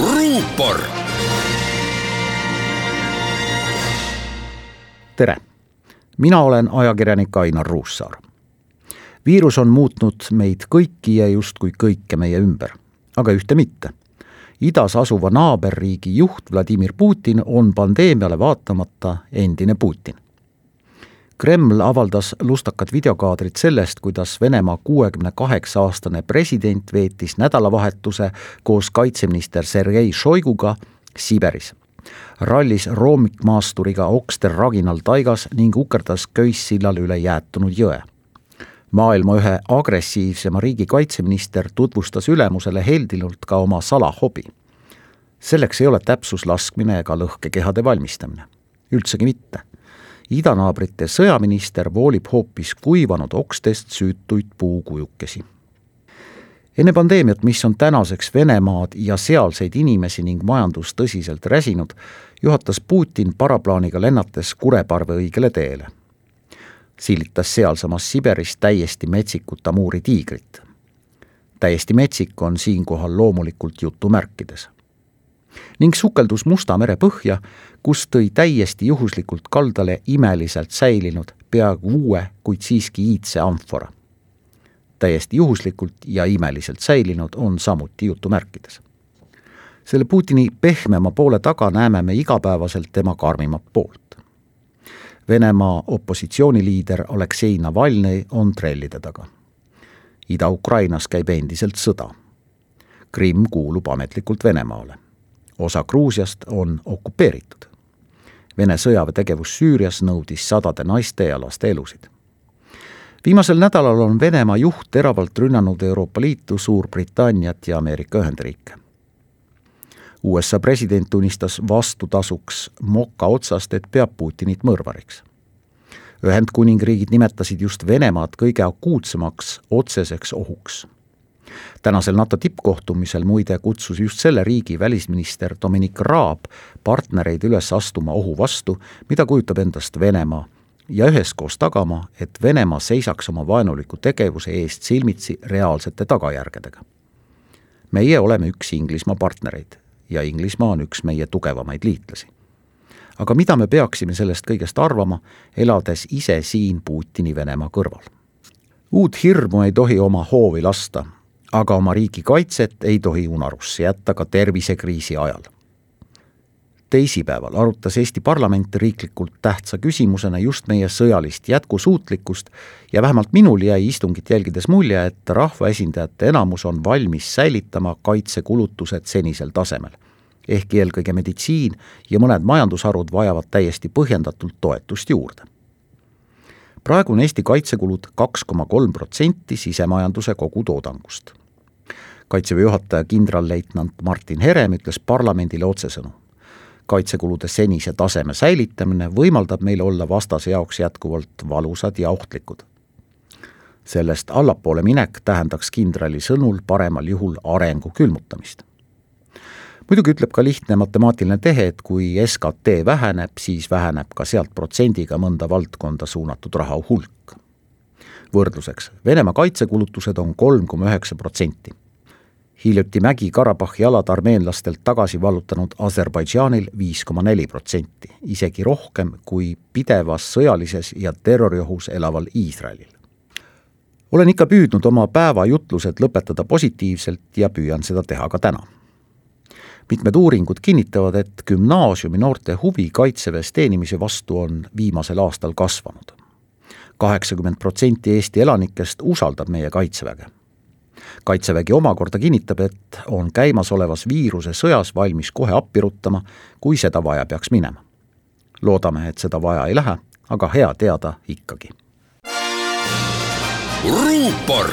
ruupor. tere, mina olen ajakirjanik Ainar Ruussaar. viirus on muutnud meid kõiki ja justkui kõike meie ümber, aga ühte mitte. idas asuva naaberriigi juht Vladimir Putin on pandeemiale vaatamata endine Putin Kreml avaldas lustakad videokaadrid sellest, kuidas Venemaa kuuekümne kaheksa aastane president veetis nädalavahetuse koos kaitseminister Sergei Šoiguga Siberis. rallis roomikmaasturiga okster Raginal taigas ning ukerdas köissillal üle jäätunud jõe. maailma ühe agressiivsema riigi kaitseminister tutvustas ülemusele heldinult ka oma salahobi. selleks ei ole täpsuslaskmine ega lõhkekehade valmistamine, üldsegi mitte idanaabrite sõjaminister voolib hoopis kuivanud okstest süütuid puukujukesi. enne pandeemiat, mis on tänaseks Venemaad ja sealseid inimesi ning majandust tõsiselt räsinud, juhatas Putin paraplaaniga lennates Kureparve õigele teele. silitas sealsamas Siberis täiesti metsikut Amuri tiigrit. täiesti metsik on siinkohal loomulikult jutumärkides ning sukeldus Musta mere põhja, kus tõi täiesti juhuslikult kaldale imeliselt säilinud peaaegu uue, kuid siiski iidse amfora. täiesti juhuslikult ja imeliselt säilinud on samuti jutumärkides. selle Putini pehmema poole taga näeme me igapäevaselt tema karmimat poolt. Venemaa opositsiooniliider Aleksei Navalnõi on trellide taga. Ida-Ukrainas käib endiselt sõda. Krimm kuulub ametlikult Venemaale osa Gruusiast on okupeeritud. Vene sõjaväetegevus Süürias nõudis sadade naiste ja laste elusid. viimasel nädalal on Venemaa juht teravalt rünnanud Euroopa Liitu, Suurbritanniat ja Ameerika Ühendriike. USA president tunnistas vastutasuks moka otsast, et peab Putinit mõrvariks. Ühendkuningriigid nimetasid just Venemaad kõige akuutsemaks otseseks ohuks tänasel NATO tippkohtumisel muide kutsus just selle riigi välisminister Dominic Raab partnereid üles astuma ohu vastu, mida kujutab endast Venemaa, ja üheskoos tagama, et Venemaa seisaks oma vaenuliku tegevuse eest silmitsi reaalsete tagajärgedega. meie oleme üks Inglismaa partnereid ja Inglismaa on üks meie tugevamaid liitlasi. aga mida me peaksime sellest kõigest arvama, elades ise siin Putini Venemaa kõrval? uut hirmu ei tohi oma hoovi lasta aga oma riigi kaitset ei tohi unarusse jätta ka tervisekriisi ajal. teisipäeval arutas Eesti parlament riiklikult tähtsa küsimusena just meie sõjalist jätkusuutlikkust ja vähemalt minul jäi istungit jälgides mulje, et rahvaesindajate enamus on valmis säilitama kaitsekulutused senisel tasemel. ehkki eelkõige meditsiin ja mõned majandusharud vajavad täiesti põhjendatult toetust juurde praegu on Eesti kaitsekulud kaks koma kolm protsenti sisemajanduse kogutoodangust kaitseväe juhataja kindralleitnant Martin Herem ütles parlamendile otsesõnu. kaitsekulude senise taseme säilitamine võimaldab meil olla vastase jaoks jätkuvalt valusad ja ohtlikud. sellest allapoole minek tähendaks kindrali sõnul paremal juhul arengu külmutamist. muidugi ütleb ka lihtne matemaatiline tehe, et kui SKT väheneb, siis väheneb ka sealt protsendiga mõnda valdkonda suunatud raha hulk võrdluseks, Venemaa kaitsekulutused on kolm koma üheksa protsenti hiljuti Mägi-Karabahhi alad armeenlastelt tagasi vallutanud Aserbaidžaanil viis koma neli protsenti, isegi rohkem kui pidevas sõjalises ja terroriohus elaval Iisraelil. olen ikka püüdnud oma päevajutlused lõpetada positiivselt ja püüan seda teha ka täna. mitmed uuringud kinnitavad, et gümnaasiumi noorte huvi kaitseväes teenimise vastu on viimasel aastal kasvanud. kaheksakümmend protsenti Eesti elanikest usaldab meie kaitseväge kaitsevägi omakorda kinnitab, et on käimasolevas viiruse sõjas valmis kohe appi ruttama, kui seda vaja peaks minema. loodame, et seda vaja ei lähe, aga hea teada ikkagi. ruupor